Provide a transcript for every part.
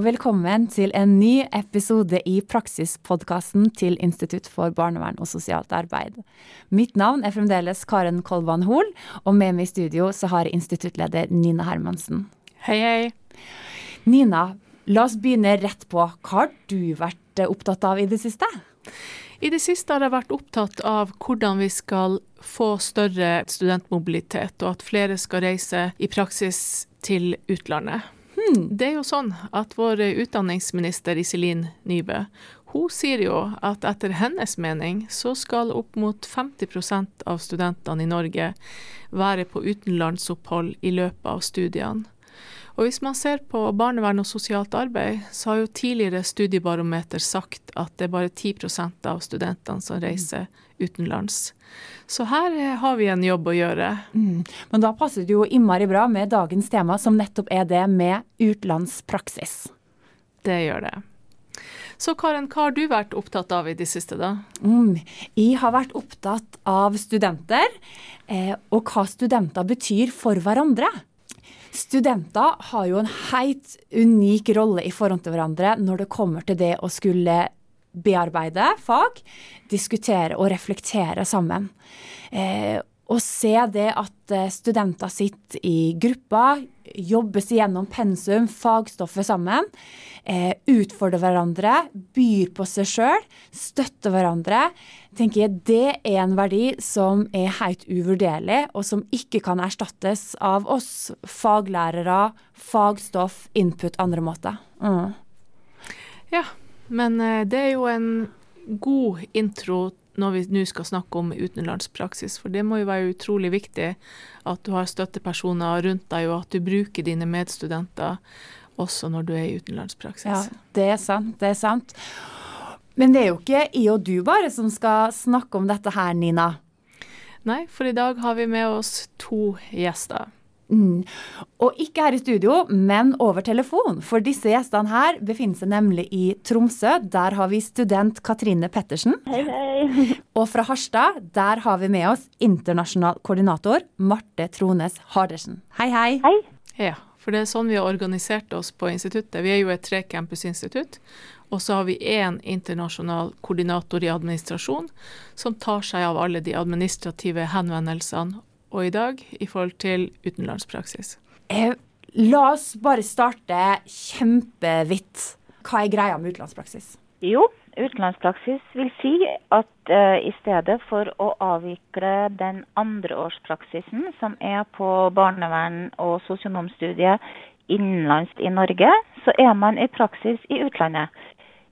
Og velkommen til en ny episode i praksispodkasten til Institutt for barnevern og sosialt arbeid. Mitt navn er fremdeles Karen Kolvan Hoel, og med meg i studio så har jeg instituttleder Nina Hermansen. Hei, hei. Nina, la oss begynne rett på. Hva har du vært opptatt av i det siste? I det siste har jeg vært opptatt av hvordan vi skal få større studentmobilitet, og at flere skal reise i praksis til utlandet. Hmm. Det er jo sånn at vår utdanningsminister Iselin Nybø hun sier jo at etter hennes mening så skal opp mot 50% av studentene i Norge være på utenlandsopphold i løpet av studiene. Og hvis man ser på barnevern og sosialt arbeid, så har jo tidligere studiebarometer sagt at det er bare 10% av studentene som reiser utenlands. Så her eh, har vi en jobb å gjøre. Mm. Men da passer det jo innmari bra med dagens tema, som nettopp er det med utenlandspraksis. Det gjør det. Så Karen, hva har du vært opptatt av i det siste, da? Mm, jeg har vært opptatt av studenter, eh, og hva studenter betyr for hverandre. Studenter har jo en helt unik rolle i forhold til hverandre når det kommer til det å skulle bearbeide fag, diskutere og reflektere sammen. Eh, og se det at eh, studenter sitter i grupper, jobber seg gjennom pensum, fagstoffet sammen, eh, utfordrer hverandre, byr på seg sjøl, støtter hverandre, tenker jeg det er en verdi som er helt uvurderlig, og som ikke kan erstattes av oss faglærere, fagstoff, input, andre måter. Mm. Ja, men eh, det er jo en god intro når vi nå skal snakke om utenlandspraksis, for det må jo være utrolig viktig at du har støttepersoner rundt deg, og at du bruker dine medstudenter også når du er i utenlandspraksis. Ja, det er sant. Det er sant. Men det er jo ikke jeg og du bare som skal snakke om dette her, Nina. Nei, for i dag har vi med oss to gjester. Mm. Og ikke her i studio, men over telefon. For disse gjestene her befinner seg nemlig i Tromsø. Der har vi student Katrine Pettersen. Hei, hei. Og fra Harstad, der har vi med oss internasjonal koordinator Marte Trones Hardersen. Hei, hei. Hei. Ja, for det er sånn vi har organisert oss på instituttet. Vi er jo et trecampusinstitutt. Og så har vi én internasjonal koordinator i administrasjon som tar seg av alle de administrative henvendelsene og i dag i forhold til utenlandspraksis? Eh, la oss bare starte kjempevidt. Hva er greia med utenlandspraksis? Jo, utenlandspraksis vil si at uh, i stedet for å avvikle den andreårspraksisen som er på barnevern- og sosionomstudiet innenlands i Norge, så er man i praksis i utlandet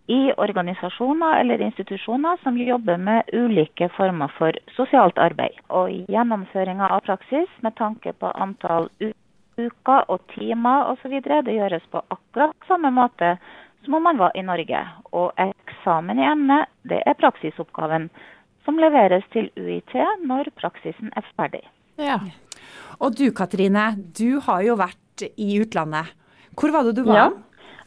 i organisasjoner eller institusjoner som jobber med ulike former for sosialt arbeid. Og gjennomføringa av praksis med tanke på antall uker og timer osv. det gjøres på akkurat samme måte som om man var i Norge. Og eksamen i emnet, det er praksisoppgaven som leveres til UiT når praksisen er ferdig. Ja. Og du Katrine, du har jo vært i utlandet. Hvor var det du var? Ja.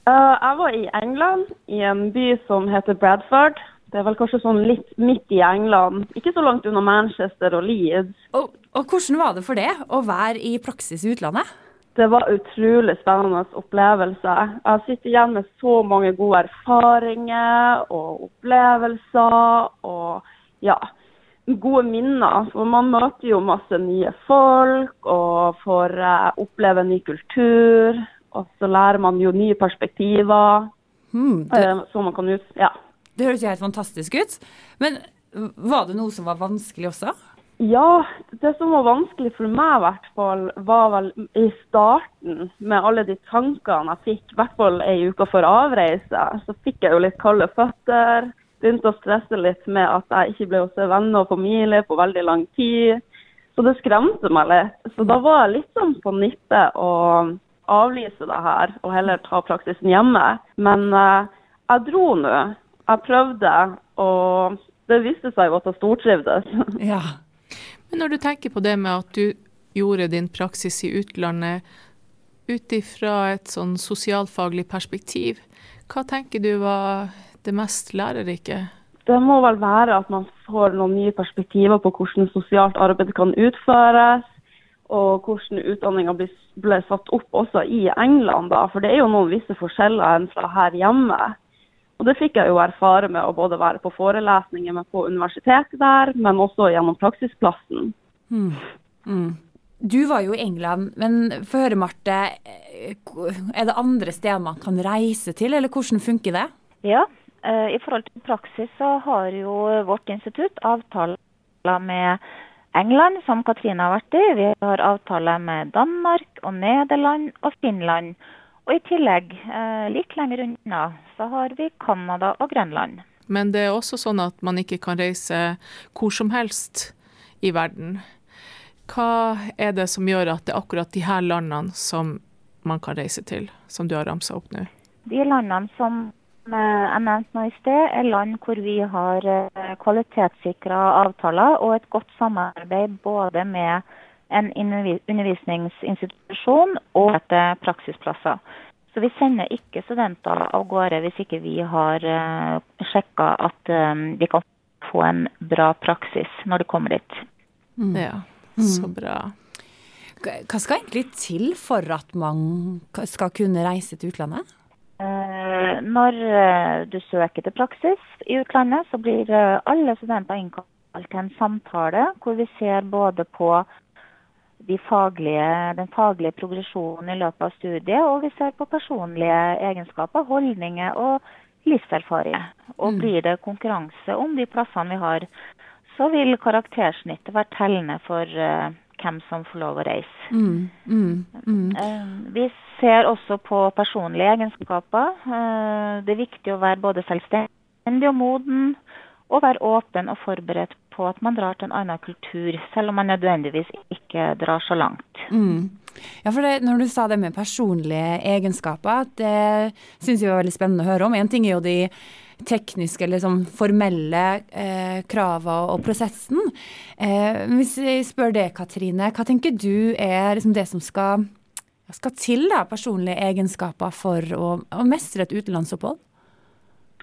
Uh, jeg var i England, i en by som heter Bradford. Det er vel kanskje sånn litt midt i England, ikke så langt unna Manchester og Leeds. Og, og hvordan var det for det å være i praksis i utlandet? Det var utrolig spennende opplevelse. Jeg sitter igjen med så mange gode erfaringer og opplevelser og ja, gode minner. For man møter jo masse nye folk og får uh, oppleve ny kultur. Og så lærer man jo nye perspektiver. Hmm, det, eh, så man kan ut, ja. det høres jo helt fantastisk ut. Men var det noe som var vanskelig også? Ja, det som var vanskelig for meg i hvert fall, var vel i starten med alle de tankene jeg fikk, i hvert fall ei uke før avreise. Så fikk jeg jo litt kalde føtter. Begynte å stresse litt med at jeg ikke ble se venner og familie på veldig lang tid. Så det skremte meg litt. Så da var jeg litt sånn på nippet og avlyse det her og heller ta praksisen hjemme. Men uh, jeg dro nå. Jeg prøvde, og det viste seg jo at jeg stortrivdes. ja. Men når du tenker på det med at du gjorde din praksis i utlandet ut ifra et sånn sosialfaglig perspektiv, hva tenker du var det mest lærerike? Det må vel være at man får noen nye perspektiver på hvordan sosialt arbeid kan utføres og hvordan utdanninga ble, ble, satt opp også i England. da, For det er jo noen visse forskjeller enn fra her hjemme. Og Det fikk jeg jo erfare med å både være på forelesninger med på universitetet der, men også gjennom praksisplassen. Mm. Mm. Du var jo i England, men få høre, Marte. Er det andre steder man kan reise til, eller hvordan funker det? Ja, eh, i forhold til praksis så har jo vårt institutt avtaler med England, som Katrine har vært i. Vi har avtale med Danmark og Nederland og Finland. Og i tillegg, eh, litt lenger unna, så har vi Canada og Grønland. Men det er også sånn at man ikke kan reise hvor som helst i verden. Hva er det som gjør at det er akkurat de her landene som man kan reise til, som du har ramsa opp nå? De landene som jeg nevnte nå i sted, er land hvor vi har eh, kvalitetssikra avtaler og et godt samarbeid både med en undervisningsinstitusjon og etter praksisplasser. Så vi sender ikke studenter av gårde hvis ikke vi har uh, eh, sjekka at um, de kan få en bra praksis når de kommer dit. Mm. Ja, så mm. bra. Hva skal egentlig til for at man skal kunne reise til utlandet? Eh, når eh, du søker til praksis i utlandet, så blir eh, alle studenter innkalt til en samtale hvor vi ser både på de faglige, den faglige progresjonen i løpet av studiet, og vi ser på personlige egenskaper, holdninger og livserfaring. Og mm. blir det konkurranse om de plassene vi har, så vil karaktersnittet være tellende for hvem som får lov å reise. Mm, mm, mm. Eh, vi ser også på personlige egenskaper. Eh, det er viktig å være både selvstendig og moden, og være åpen og forberedt på at man drar til en annen kultur, selv om man nødvendigvis ikke drar så langt. Mm. Ja, for det, Når du sa det med personlige egenskaper, det syns jeg var veldig spennende å høre om. En ting er jo de tekniske eller liksom, formelle eh, kravene og prosessen. Eh, hvis jeg spør deg, Katrine, hva tenker du er liksom, det som skal, skal til, da, personlige egenskaper for å, å mestre et utenlandsopphold?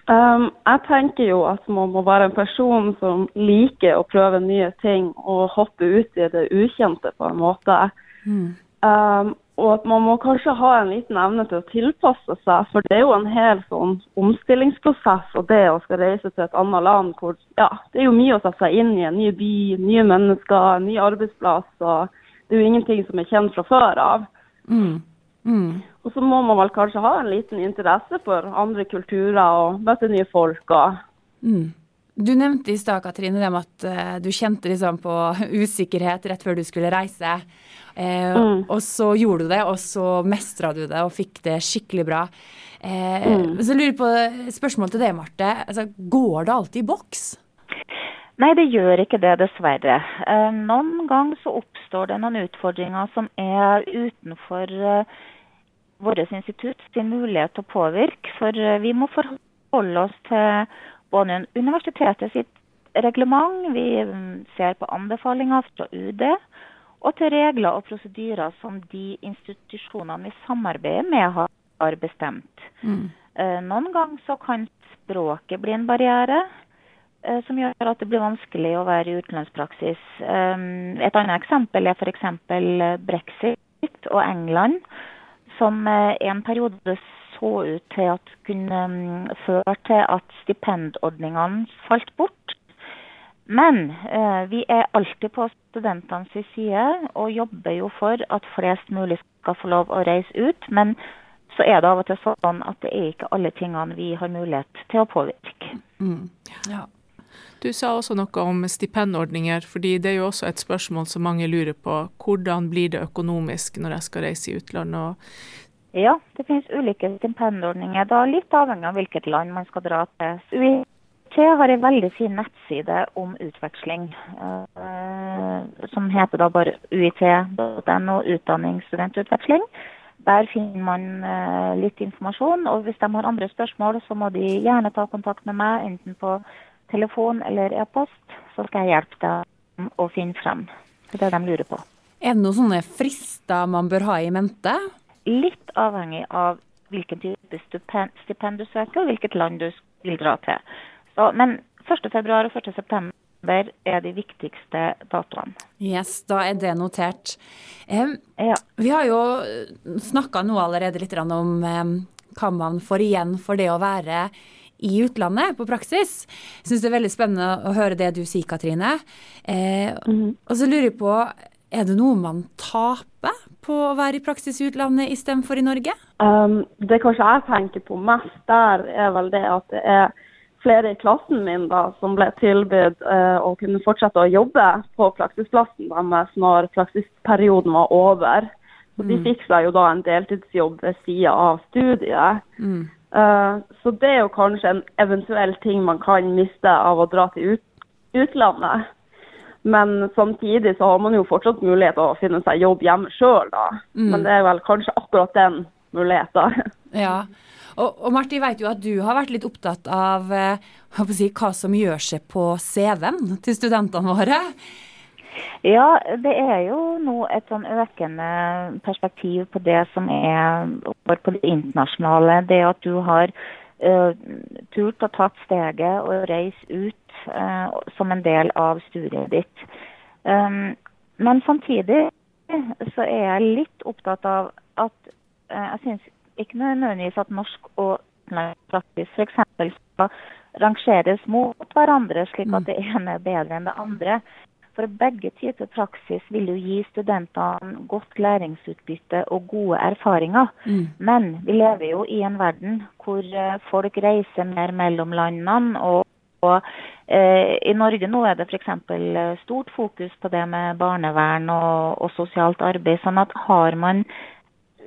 Um, jeg tenker jo at man må være en person som liker å prøve nye ting og hoppe ut i det ukjente på en måte. Mm. Um, og at man må kanskje ha en liten evne til å tilpasse seg. For det er jo en hel sånn omstillingsprosess og det å skal reise til et annet land hvor ja, det er jo mye å sette seg inn i. En ny by, nye mennesker, en ny arbeidsplass. og Det er jo ingenting som er kjent fra før av. Mm. Mm. Og så må man vel kanskje ha en liten interesse for andre kulturer og møte nye folk. og mm. Du nevnte i stad Katrine, det med at uh, du kjente liksom på usikkerhet rett før du skulle reise. Eh, mm. Og så gjorde du det, og så mestra du det og fikk det skikkelig bra. Eh, mm. Så jeg lurer på spørsmål til deg, Marte. Altså, går det alltid i boks? Nei, det gjør ikke det, dessverre. Eh, noen ganger så oppstår det noen utfordringer som er utenfor eh, vårt institutt sin mulighet til å påvirke. For eh, vi må forholde oss til både universitetet sitt reglement, vi mm, ser på anbefalinger fra UD, og til regler og prosedyrer som de institusjonene vi samarbeider med, har bestemt. Mm. Eh, noen ganger så kan språket bli en barriere eh, som gjør at det blir vanskelig å være i utenlandspraksis. Eh, et annet eksempel er f.eks. brexit og England, som en periode så ut til at kunne mm, føre til at stipendordningene falt bort. Men eh, vi er alltid på studentenes side og jobber jo for at flest mulig skal få lov å reise ut. Men så er det av og til sånn at det er ikke alle tingene vi har mulighet til å påvirke. Mm. Ja. Du sa også noe om stipendordninger, fordi det er jo også et spørsmål som mange lurer på. Hvordan blir det økonomisk når jeg skal reise i utlandet? Ja, det finnes ulike stipendordninger. Da litt avhengig av hvilket land man skal dra til. UiT har en veldig fin nettside om utveksling, uh, som heter da bare uit.no utdanningsstudentutveksling. Der finner man uh, litt informasjon, og hvis de har andre spørsmål, så må de gjerne ta kontakt med meg, enten på telefon eller e-post, så skal jeg hjelpe dem å finne frem til det de lurer på. Er det noen sånne frister man bør ha i mente? Litt avhengig av hvilken type stipend du søker, og hvilket land du vil dra til. Så, men 1.2. og 1.9. september er de viktigste datoene. Yes, da er det notert. Eh, Ja. vi har jo snakka nå allerede litt om eh, hva man får igjen for det å være i utlandet på praksis. Syns det er veldig spennende å høre det du sier, Katrine. Eh, Og så lurer jeg på, er det noe man taper på å være i praksis i utlandet istedenfor i Norge? Um, det kanskje jeg tenker på mest der, er vel det at det er flere i klassen min da, som ble tilbudt eh, å kunne fortsette å jobbe på praksisplassen deres når praksisperioden var over. Så De fikk seg jo da en deltidsjobb ved sida av studiet. Eh, så det er jo kanskje en eventuell ting man kan miste av å dra til ut utlandet. Men samtidig så har man jo fortsatt mulighet til å finne seg jobb hjemme sjøl, da. Men det er vel kanskje akkurat den muligheten. Ja. Og, og Marti, jeg vet jo at du har vært litt opptatt av eh, si, hva som gjør seg på CV-en til studentene våre. Ja, det er jo nå et sånn økende perspektiv på det som er på det internasjonale. Det at du har uh, turt å tatt steget og reist ut uh, som en del av studiet ditt. Um, men samtidig så er jeg litt opptatt av at uh, jeg syns ikke nødvendigvis at norsk og utenlandsk f.eks. skal rangeres mot hverandre, slik at det ene er bedre enn det andre. For begge typer praksis vil jo gi studentene godt læringsutbytte og gode erfaringer. Men vi lever jo i en verden hvor eh, folk reiser mer mellom landene. og og eh, I Norge nå er det f.eks. stort fokus på det med barnevern og, og sosialt arbeid. sånn at har man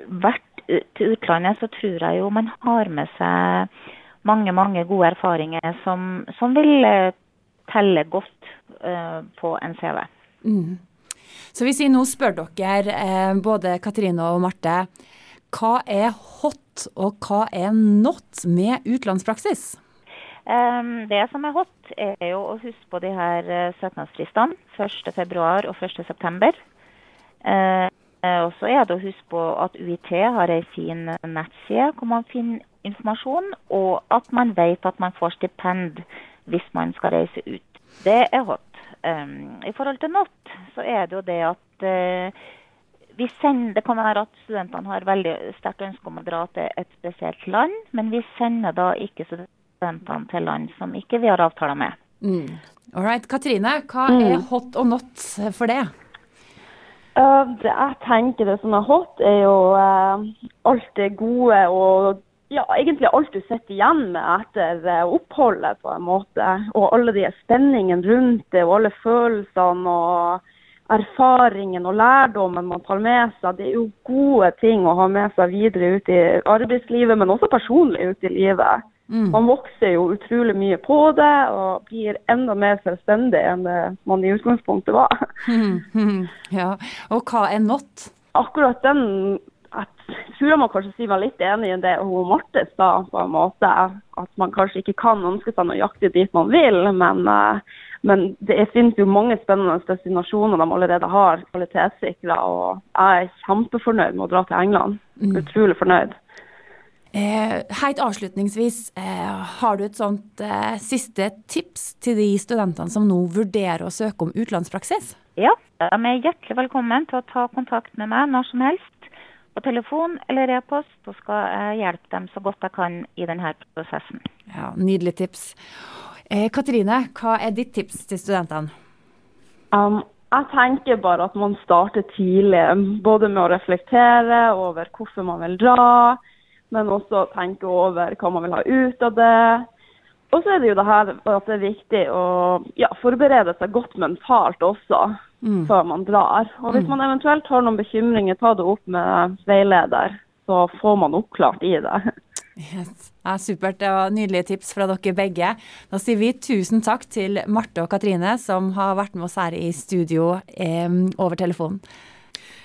vært til utlandet, så tror jeg jo man har med seg mange mange gode erfaringer som, som vil eh, telle godt uh, på en CV. Så hvis jeg nå spør dere, eh, både Katrine og Marte, hva er hot og hva er not med utenlandspraksis? Um, Det som er hot, er jo å huske på de her uh, søknadsfristene. 1.2. og 1.9. Eh, og så er det å huske på at UiT har ei fin nettside hvor man finner informasjon, og at man vet at man får stipend hvis man skal reise ut. Det er hot. Um, I forhold til not, så er det jo det at uh, vi sender, Det kan være at studentene har veldig sterkt ønske om å dra til et spesielt land, men vi sender da ikke studentene til land som ikke vi har avtaler med. All right, Katrine, hva er hot og not for det? Eh, det jeg tenker det som er hot, er jo uh, alt det gode og ja, egentlig alt du sitter igjen med etter uh, oppholdet, på en måte. Og alle de spenningene rundt det, og alle følelsene og erfaringen og lærdommen man tar med seg. Det er jo gode ting å ha med seg videre ut i arbeidslivet, men også personlig ut i livet. Man vokser jo utrolig mye på det, og blir enda mer selvstendig enn det man i utgangspunktet var. Ja, og hva er not? akkurat den jeg tror jeg må kanskje si meg litt enig i det hun Marte sa, på en måte. At man kanskje ikke kan ønske seg nøyaktig dit man vil, men, eh, men det finnes jo mange spennende destinasjoner de allerede har kvalitetssikra. Og jeg er kjempefornøyd med å dra til England. Utrolig fornøyd. Eh, helt avslutningsvis, eh, har du et sånt eh, siste tips til de studentene som nå vurderer å søke om utenlandspraksis? Ja, de er hjertelig velkommen til å ta kontakt med meg når som helst. På telefon eller e-post, så skal jeg hjelpe dem så godt jeg kan i denne prosessen. Ja, Nydelig tips. Eh, Katrine, hva er ditt tips til studentene? Um, jeg tenker bare at man starter tidlig, både med å reflektere over hvorfor man vil dra, men også tenke over hva man vil ha ut av det. Og så er det jo det her at det er viktig å ja, forberede seg godt mentalt også før man drar. Og hvis man eventuelt har noen bekymringer, ta det opp med veileder, så får man oppklart i det. Yes. Ja, supert. Det var nydelige tips fra dere begge. Da sier vi tusen takk til Marte og Katrine, som har vært med oss her i studio eh, over telefonen.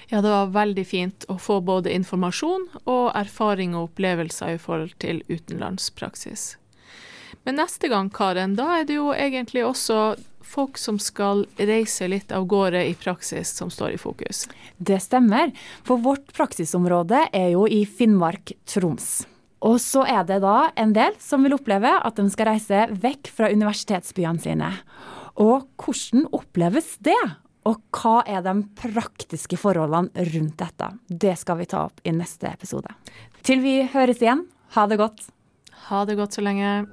Ja, det var veldig fint å få både informasjon og erfaring og opplevelser i forhold til utenlandspraksis. Men neste gang, Karen, da er det jo egentlig også folk som skal reise litt av gårde i praksis som står i fokus. Det stemmer, for vårt praksisområde er jo i Finnmark-Troms. Og så er det da en del som vil oppleve at de skal reise vekk fra universitetsbyene sine. Og hvordan oppleves det? Og hva er de praktiske forholdene rundt dette? Det skal vi ta opp i neste episode. Til vi høres igjen, ha det godt. Ha det godt så lenge.